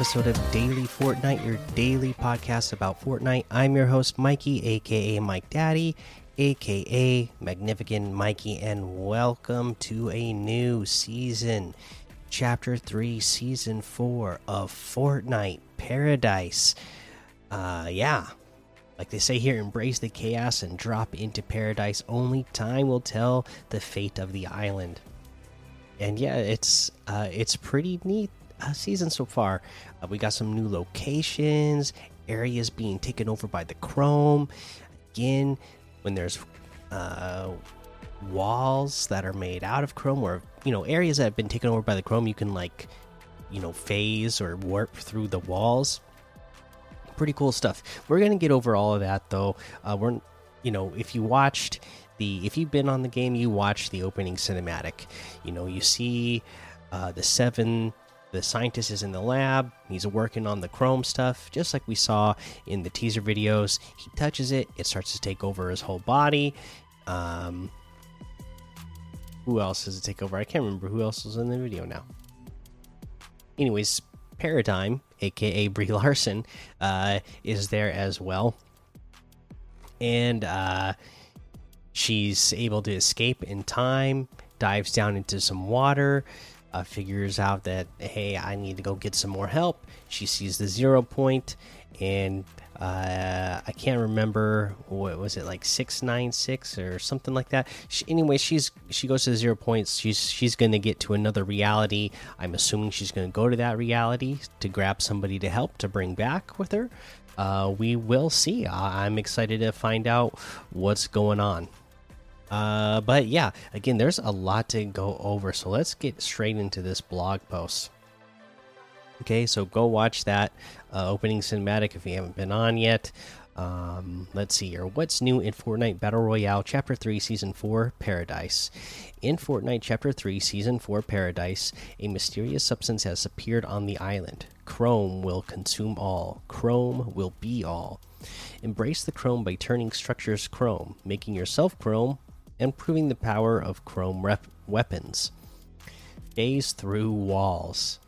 episode of Daily Fortnite, your daily podcast about Fortnite. I'm your host, Mikey, aka Mike Daddy, aka Magnificent Mikey, and welcome to a new season, Chapter 3, Season 4 of Fortnite Paradise. Uh, yeah, like they say here, embrace the chaos and drop into paradise. Only time will tell the fate of the island. And yeah, it's uh, it's pretty neat uh, season so far. Uh, we got some new locations, areas being taken over by the Chrome. Again, when there's uh, walls that are made out of Chrome, or you know areas that have been taken over by the Chrome, you can like you know phase or warp through the walls. Pretty cool stuff. We're gonna get over all of that though. Uh, we're you know if you watched the if you've been on the game, you watch the opening cinematic. You know you see uh, the seven the scientist is in the lab he's working on the chrome stuff just like we saw in the teaser videos. He touches it it starts to take over his whole body. Um who else does it take over? I can't remember who else was in the video now. Anyways paradigm aka brie larson uh is there as well. And uh she's able to escape in time dives down into some water uh, figures out that hey, I need to go get some more help. She sees the zero point, and uh, I can't remember what was it like six nine six or something like that. She, anyway, she's she goes to the zero points. She's she's going to get to another reality. I'm assuming she's going to go to that reality to grab somebody to help to bring back with her. Uh, we will see. I'm excited to find out what's going on. Uh, but yeah, again, there's a lot to go over. So let's get straight into this blog post. Okay, so go watch that uh, opening cinematic if you haven't been on yet. Um, let's see here. What's new in Fortnite Battle Royale Chapter 3 Season 4 Paradise? In Fortnite Chapter 3 Season 4 Paradise, a mysterious substance has appeared on the island. Chrome will consume all, Chrome will be all. Embrace the Chrome by turning structures Chrome, making yourself Chrome, and proving the power of chrome weapons. Phase through walls.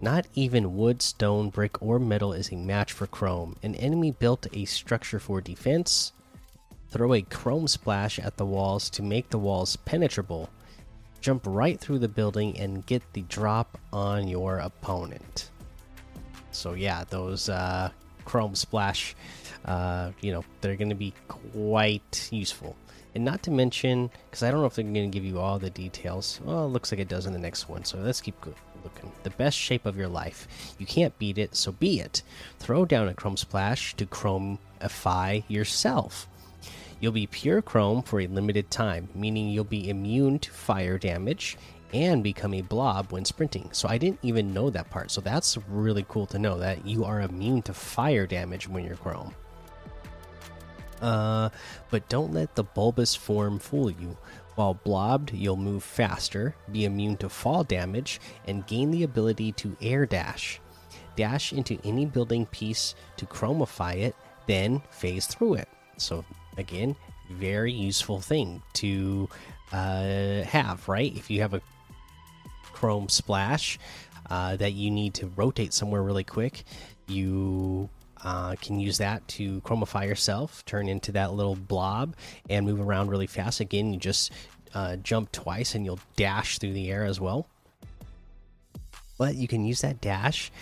Not even wood, stone, brick, or metal is a match for chrome. An enemy built a structure for defense. Throw a chrome splash at the walls to make the walls penetrable. Jump right through the building and get the drop on your opponent. So, yeah, those uh, chrome splash, uh, you know, they're going to be quite useful. And not to mention, because I don't know if they're going to give you all the details. Well, it looks like it does in the next one. So let's keep looking. The best shape of your life. You can't beat it, so be it. Throw down a Chrome Splash to Chromify yourself. You'll be pure Chrome for a limited time, meaning you'll be immune to fire damage and become a blob when sprinting. So I didn't even know that part. So that's really cool to know that you are immune to fire damage when you're Chrome. Uh, but don't let the bulbous form fool you. While blobbed, you'll move faster, be immune to fall damage, and gain the ability to air dash. Dash into any building piece to chromify it, then phase through it. So, again, very useful thing to uh, have, right? If you have a chrome splash uh, that you need to rotate somewhere really quick, you uh, can use that to chromify yourself, turn into that little blob, and move around really fast. Again, you just uh, jump twice and you'll dash through the air as well. But you can use that dash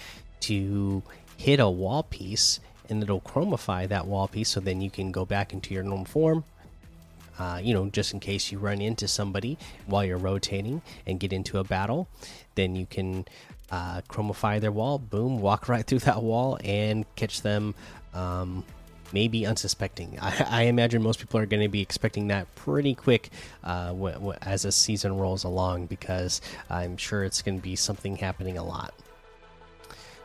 to hit a wall piece and it'll chromify that wall piece so then you can go back into your normal form. Uh, you know, just in case you run into somebody while you're rotating and get into a battle, then you can uh, chromify their wall, boom, walk right through that wall and catch them. Um, maybe unsuspecting. I, I, imagine most people are going to be expecting that pretty quick uh, as a season rolls along because I'm sure it's going to be something happening a lot.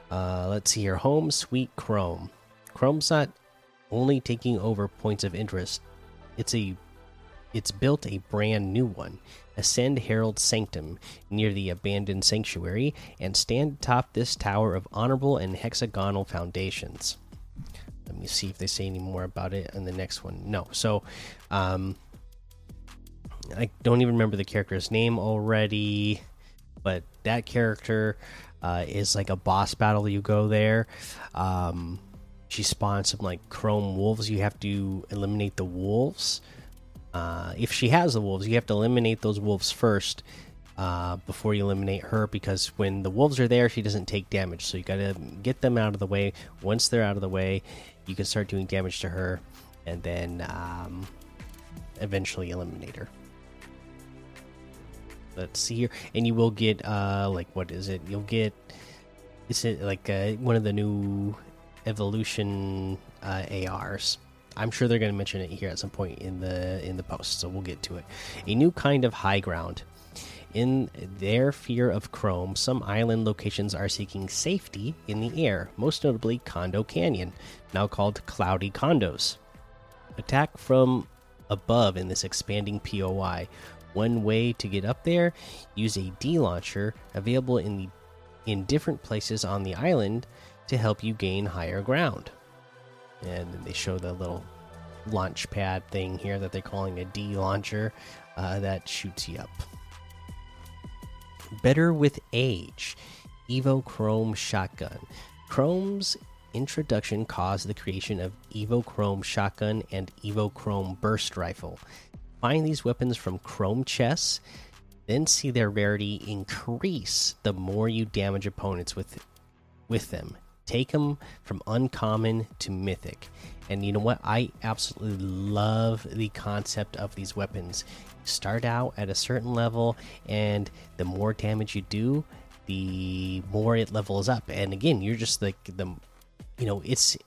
Uh, let's see here. Home Sweet Chrome. Chrome's not only taking over points of interest; it's a it's built a brand new one. Ascend Herald Sanctum near the abandoned sanctuary and stand atop this tower of honorable and hexagonal foundations. Let me see if they say any more about it in the next one. No. So, um, I don't even remember the character's name already, but that character uh, is like a boss battle. You go there. Um, she spawns some like chrome wolves. You have to eliminate the wolves. Uh, if she has the wolves, you have to eliminate those wolves first uh, before you eliminate her because when the wolves are there, she doesn't take damage. So you got to get them out of the way. Once they're out of the way, you can start doing damage to her, and then um, eventually eliminate her. Let's see here, and you will get uh, like what is it? You'll get is it like uh, one of the new evolution uh, ARs? I'm sure they're going to mention it here at some point in the in the post, so we'll get to it. A new kind of high ground. In their fear of Chrome, some island locations are seeking safety in the air, most notably Condo Canyon, now called Cloudy Condos. Attack from above in this expanding POI. One way to get up there: use a D launcher available in the in different places on the island to help you gain higher ground. And they show the little launch pad thing here that they're calling a D launcher uh, that shoots you up. Better with age, Evo Chrome Shotgun. Chrome's introduction caused the creation of Evo Chrome Shotgun and Evo Chrome Burst Rifle. Find these weapons from Chrome chests, then see their rarity increase the more you damage opponents with with them. Take them from uncommon to mythic. And you know what? I absolutely love the concept of these weapons. start out at a certain level, and the more damage you do, the more it levels up. And again, you're just like the, you know, it's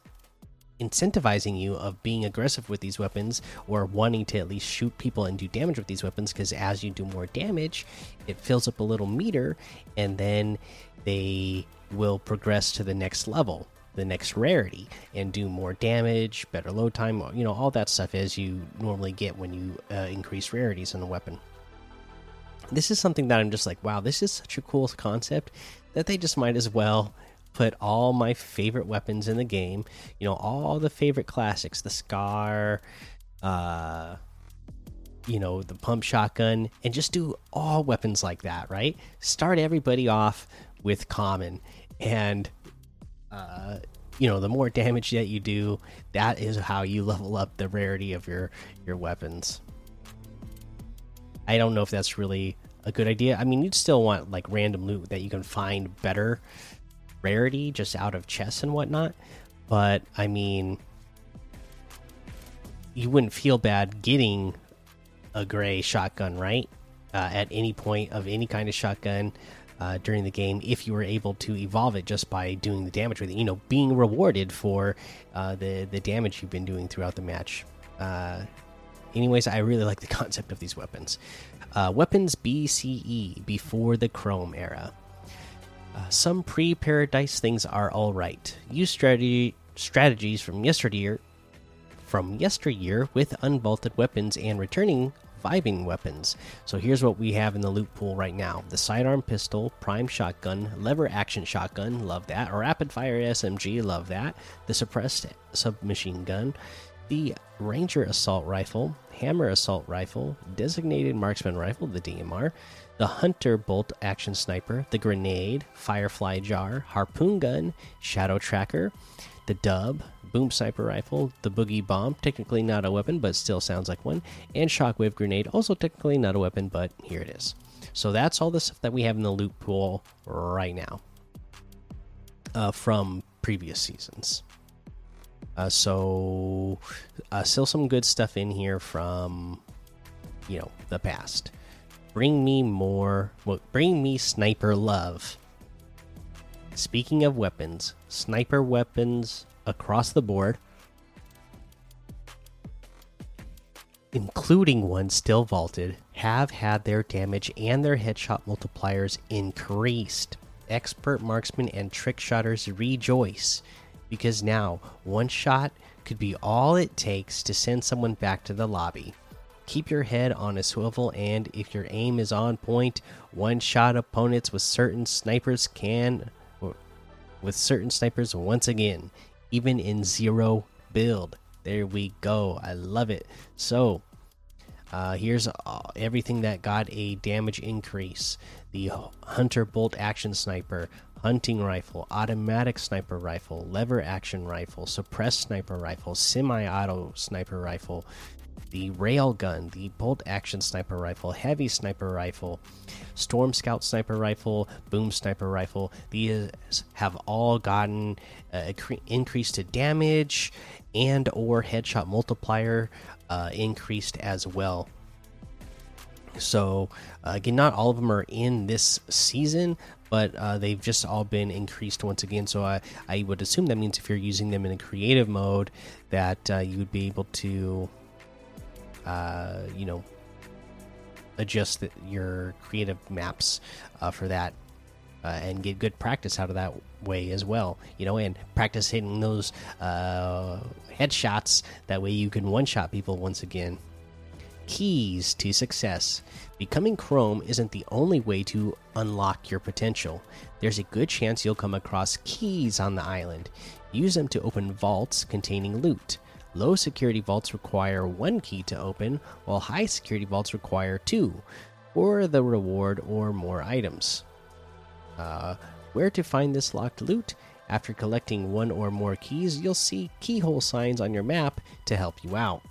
incentivizing you of being aggressive with these weapons or wanting to at least shoot people and do damage with these weapons because as you do more damage it fills up a little meter and then they will progress to the next level the next rarity and do more damage better load time you know all that stuff as you normally get when you uh, increase rarities in a weapon this is something that i'm just like wow this is such a cool concept that they just might as well put all my favorite weapons in the game. You know, all the favorite classics, the Scar, uh, you know, the pump shotgun, and just do all weapons like that, right? Start everybody off with common, and uh, you know, the more damage that you do, that is how you level up the rarity of your your weapons. I don't know if that's really a good idea. I mean, you'd still want like random loot that you can find better rarity just out of chests and whatnot. But I mean, you wouldn't feel bad getting a gray shotgun, right? Uh, at any point of any kind of shotgun uh, during the game, if you were able to evolve it just by doing the damage with it, you know, being rewarded for uh, the the damage you've been doing throughout the match. Uh, anyways, I really like the concept of these weapons. Uh, weapons BCE before the Chrome era. Uh, some pre paradise things are alright. Use strategy strategies from yesteryear from yesteryear with unvaulted weapons and returning vibing weapons. So here's what we have in the loot pool right now: the sidearm pistol, prime shotgun, lever action shotgun, love that. Rapid fire SMG, love that. The suppressed submachine gun, the ranger assault rifle, hammer assault rifle, designated marksman rifle, the DMR the Hunter Bolt Action Sniper, the Grenade, Firefly Jar, Harpoon Gun, Shadow Tracker, the Dub, Boom Sniper Rifle, the Boogie Bomb, technically not a weapon, but still sounds like one, and Shockwave Grenade, also technically not a weapon, but here it is. So that's all the stuff that we have in the loot pool right now uh, from previous seasons. Uh, so, uh, still some good stuff in here from, you know, the past. Bring me more. Well, bring me sniper love. Speaking of weapons, sniper weapons across the board, including ones still vaulted, have had their damage and their headshot multipliers increased. Expert marksmen and trick shotters rejoice because now one shot could be all it takes to send someone back to the lobby. Keep your head on a swivel, and if your aim is on point, one shot opponents with certain snipers can. With certain snipers once again, even in zero build. There we go. I love it. So, uh, here's uh, everything that got a damage increase the Hunter Bolt Action Sniper, hunting rifle, automatic sniper rifle, lever action rifle, suppressed sniper rifle, semi auto sniper rifle, the railgun, the bolt action sniper rifle, heavy sniper rifle, storm scout sniper rifle, boom sniper rifle. These have all gotten uh, to damage and or headshot multiplier uh, increased as well. So uh, again, not all of them are in this season, but uh, they've just all been increased once again. So I I would assume that means if you're using them in a creative mode, that uh, you would be able to uh, you know, adjust the, your creative maps uh, for that uh, and get good practice out of that way as well. You know, and practice hitting those uh, headshots. That way you can one shot people once again. Keys to success. Becoming Chrome isn't the only way to unlock your potential. There's a good chance you'll come across keys on the island. Use them to open vaults containing loot. Low security vaults require one key to open, while high security vaults require two, or the reward or more items. Uh, where to find this locked loot? After collecting one or more keys, you'll see keyhole signs on your map to help you out.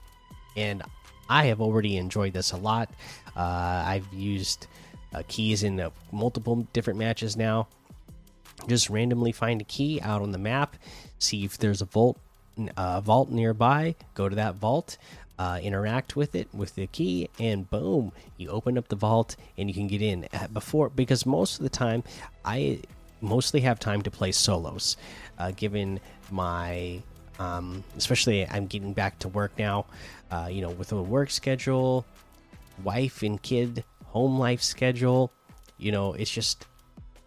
And I have already enjoyed this a lot. Uh, I've used uh, keys in uh, multiple different matches now. Just randomly find a key out on the map, see if there's a vault uh, vault nearby, go to that vault, uh, interact with it with the key, and boom, you open up the vault and you can get in. Uh, before, because most of the time, I mostly have time to play solos, uh, given my. Um, especially, I'm getting back to work now. Uh, you know, with a work schedule, wife and kid home life schedule. You know, it's just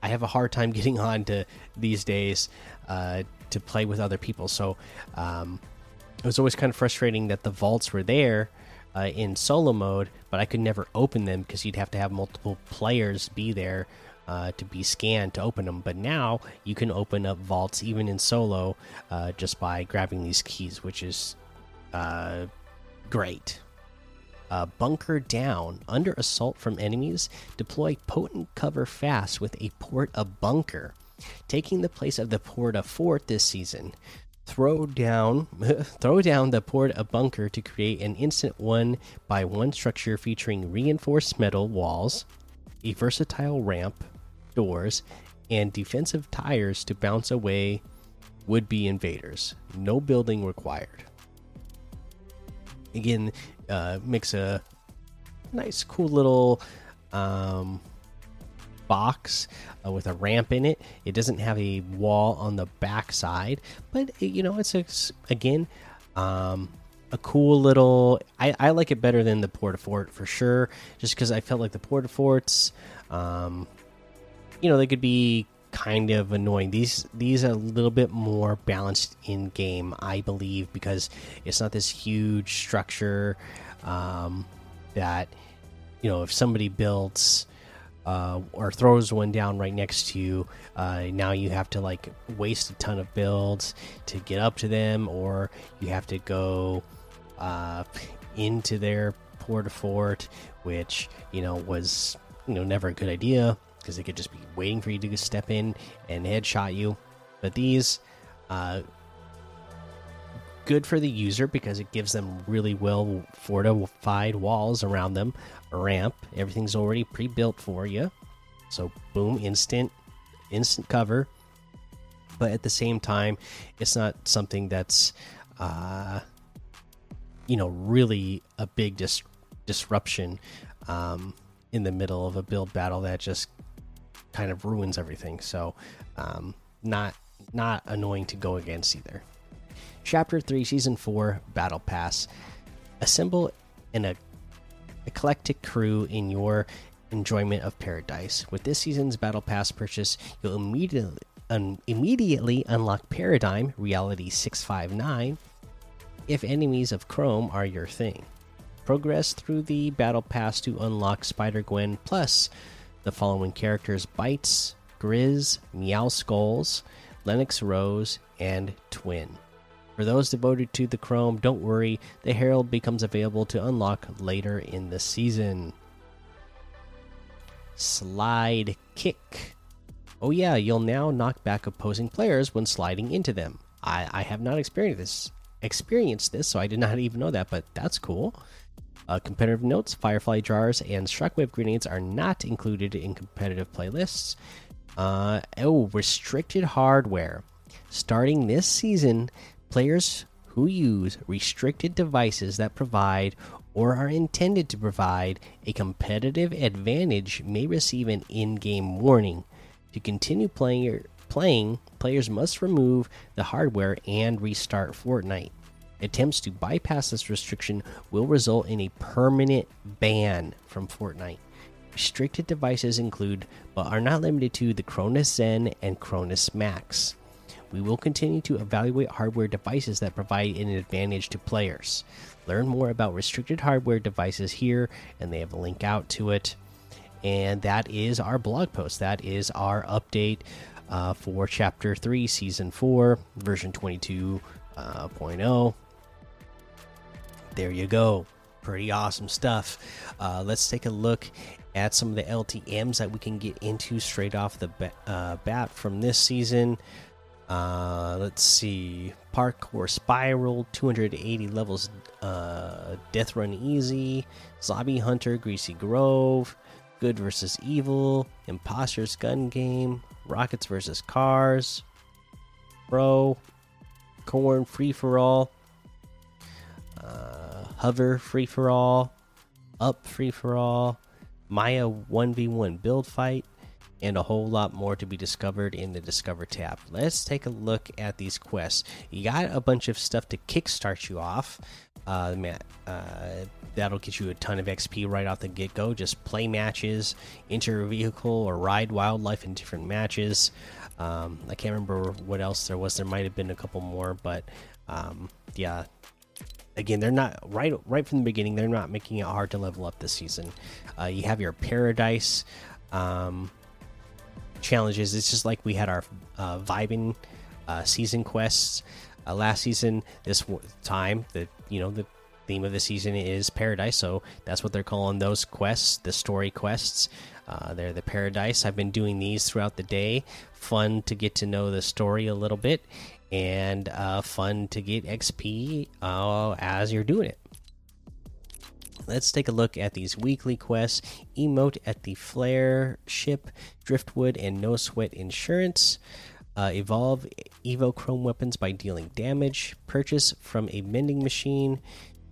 I have a hard time getting on to these days uh, to play with other people. So um, it was always kind of frustrating that the vaults were there uh, in solo mode, but I could never open them because you'd have to have multiple players be there uh, to be scanned to open them. But now you can open up vaults even in solo uh, just by grabbing these keys, which is uh, great. Uh, bunker down under assault from enemies. Deploy potent cover fast with a porta bunker taking the place of the Porta Fort this season. Throw down, throw down the Porta bunker to create an instant one by one structure featuring reinforced metal walls, a versatile ramp, doors, and defensive tires to bounce away would-be invaders. No building required. Again, uh, makes a nice, cool little um, box uh, with a ramp in it. It doesn't have a wall on the back side, but it, you know, it's a, again um, a cool little. I, I like it better than the Porta Fort for sure, just because I felt like the Porta Forts, um, you know, they could be kind of annoying. These these are a little bit more balanced in game, I believe, because it's not this huge structure um, that you know if somebody builds uh, or throws one down right next to you, uh, now you have to like waste a ton of builds to get up to them, or you have to go uh, into their Porta Fort, which you know was you know never a good idea because they could just be waiting for you to step in and headshot you. But these, uh, good for the user because it gives them really well fortified walls around them ramp. Everything's already pre-built for you. So boom, instant instant cover. But at the same time, it's not something that's uh you know, really a big dis disruption um in the middle of a build battle that just kind of ruins everything. So, um not not annoying to go against either. Chapter 3, Season 4, Battle Pass. Assemble in a eclectic crew in your enjoyment of paradise. With this season's Battle Pass purchase, you'll immediately un immediately unlock Paradigm Reality 659 if enemies of Chrome are your thing. Progress through the Battle Pass to unlock Spider Gwen plus the following characters Bytes, Grizz, Meow Skulls, Lennox Rose, and Twyn. For those devoted to the Chrome, don't worry, the Herald becomes available to unlock later in the season. Slide Kick. Oh yeah, you'll now knock back opposing players when sliding into them. I, I have not experienced this, experienced this, so I did not even know that, but that's cool. Uh, competitive notes: Firefly jars and Shockwave grenades are not included in competitive playlists. Uh, oh, restricted hardware. Starting this season, players who use restricted devices that provide or are intended to provide a competitive advantage may receive an in-game warning. To continue playing, playing, players must remove the hardware and restart Fortnite. Attempts to bypass this restriction will result in a permanent ban from Fortnite. Restricted devices include, but are not limited to, the Cronus Zen and Cronus Max. We will continue to evaluate hardware devices that provide an advantage to players. Learn more about restricted hardware devices here, and they have a link out to it. And that is our blog post. That is our update uh, for Chapter 3, Season 4, version 22.0. Uh, there you go. Pretty awesome stuff. Uh, let's take a look at some of the LTMs that we can get into straight off the uh, bat from this season. Uh, let's see. Parkour Spiral, 280 levels. Uh, Death Run Easy, Zombie Hunter, Greasy Grove, Good versus Evil, Imposters Gun Game, Rockets versus Cars, Pro, Corn Free for All, uh, Hover Free for All, Up Free for All, Maya 1v1 Build Fight, and a whole lot more to be discovered in the Discover tab. Let's take a look at these quests. You got a bunch of stuff to kickstart you off. Uh, uh, that'll get you a ton of XP right off the get go. Just play matches, enter a vehicle, or ride wildlife in different matches. Um, I can't remember what else there was. There might have been a couple more, but um, yeah. Again, they're not right right from the beginning. They're not making it hard to level up this season. Uh, you have your paradise. Um, challenges. It's just like we had our uh, vibing uh, season quests uh, last season. This time, the you know the theme of the season is paradise, so that's what they're calling those quests, the story quests. Uh, they're the paradise. I've been doing these throughout the day. Fun to get to know the story a little bit, and uh, fun to get XP uh, as you're doing it. Let's take a look at these weekly quests. Emote at the Flare ship, Driftwood, and No Sweat Insurance. Uh, evolve Evo Chrome weapons by dealing damage. Purchase from a vending machine.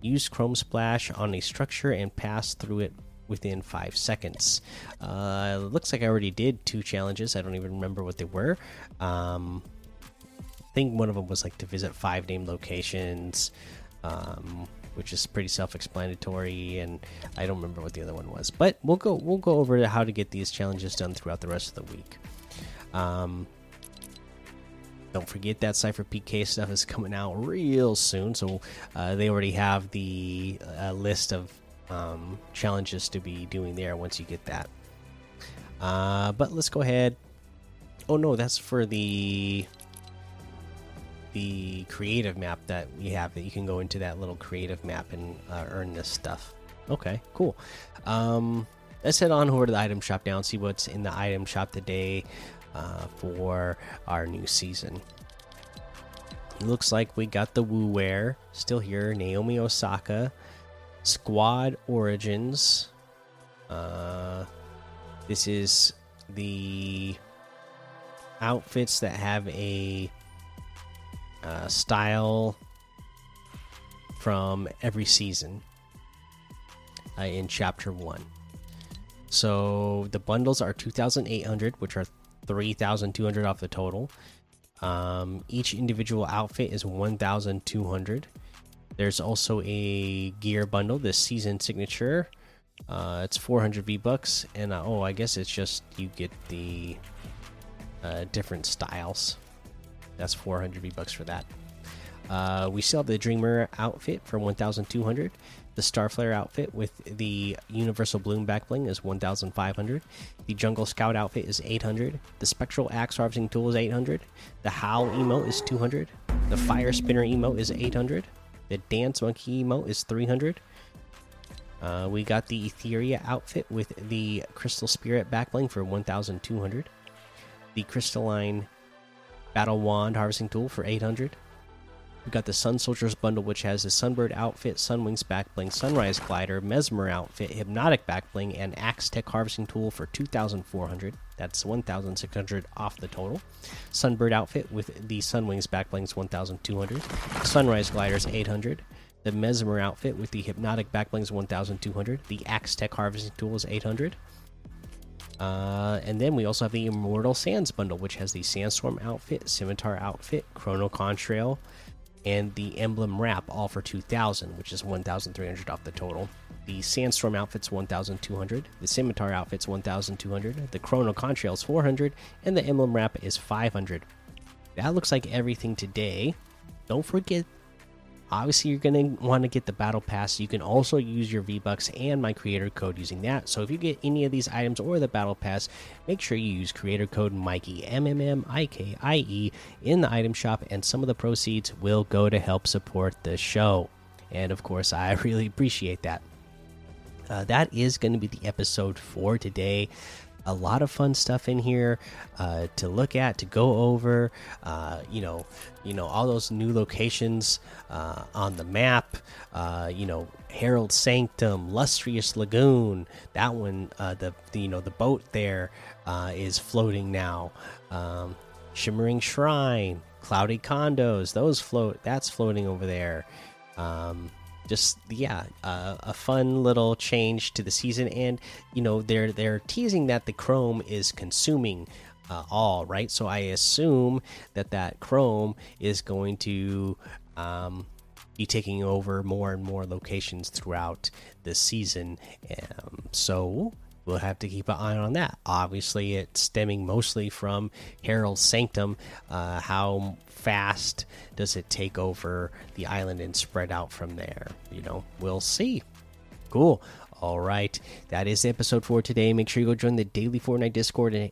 Use Chrome Splash on a structure and pass through it within five seconds. Uh, looks like I already did two challenges. I don't even remember what they were. Um, I think one of them was like to visit five named locations. Um, which is pretty self-explanatory, and I don't remember what the other one was. But we'll go we'll go over how to get these challenges done throughout the rest of the week. Um, don't forget that Cypher PK stuff is coming out real soon, so uh, they already have the uh, list of um, challenges to be doing there once you get that. Uh, but let's go ahead. Oh no, that's for the the creative map that we have that you can go into that little creative map and uh, earn this stuff. Okay, cool. Um, let's head on over to the item shop now and see what's in the item shop today uh, for our new season. looks like we got the Wu Wear still here, Naomi Osaka, Squad Origins. Uh, this is the outfits that have a uh, style from every season uh, in chapter one. So the bundles are 2,800, which are 3,200 off the total. Um, each individual outfit is 1,200. There's also a gear bundle, this season signature. Uh, it's 400 V bucks, and uh, oh, I guess it's just you get the uh, different styles. That's 400 V bucks for that. Uh, we still have the Dreamer outfit for 1,200. The Starflare outfit with the Universal Bloom back bling is 1,500. The Jungle Scout outfit is 800. The Spectral Axe Harvesting Tool is 800. The Howl emote is 200. The Fire Spinner emote is 800. The Dance Monkey emote is 300. Uh, we got the Etheria outfit with the Crystal Spirit back bling for 1,200. the crystalline battle wand harvesting tool for 800. We got the Sun Soldiers bundle, which has the Sunbird outfit, Sunwings backbling, Sunrise glider, Mesmer outfit, Hypnotic backbling, and Axe Tech harvesting tool for 2,400. That's 1,600 off the total. Sunbird outfit with the Sunwings backblings 1,200. Sunrise gliders 800. The Mesmer outfit with the Hypnotic backblings 1,200. The Axe Tech harvesting tool is 800. Uh, and then we also have the Immortal Sands bundle, which has the Sandstorm outfit, Scimitar outfit, Chrono Contrail, and the emblem wrap all for 2000 which is 1300 off the total. The sandstorm outfit's 1200 the scimitar outfit's 1200 the chrono contrail's 400 and the emblem wrap is 500 that looks like everything today. Don't forget Obviously, you're going to want to get the battle pass. You can also use your V Bucks and my creator code using that. So if you get any of these items or the battle pass, make sure you use creator code Mikey M M M I K I E in the item shop, and some of the proceeds will go to help support the show. And of course, I really appreciate that. Uh, that is going to be the episode for today a lot of fun stuff in here uh, to look at, to go over. Uh, you know, you know all those new locations uh, on the map. Uh, you know, Herald Sanctum, Lustrous Lagoon. That one, uh, the, the, you know the boat there uh, is floating now. Um, Shimmering Shrine, Cloudy Condos. Those float. That's floating over there. Um, just yeah uh, a fun little change to the season. And you know they're they're teasing that the chrome is consuming uh, all right? So i assume that that chrome is going to um, be taking over more and more locations throughout the season. Um, so we'll have to keep an eye on that. Obviously, it's stemming mostly from Herald's Sanctum. Uh, how fast does it take over the island and spread out from there? You know, we'll see. Cool. All right, that is the episode for today. Make sure you go join the daily Fortnite Discord and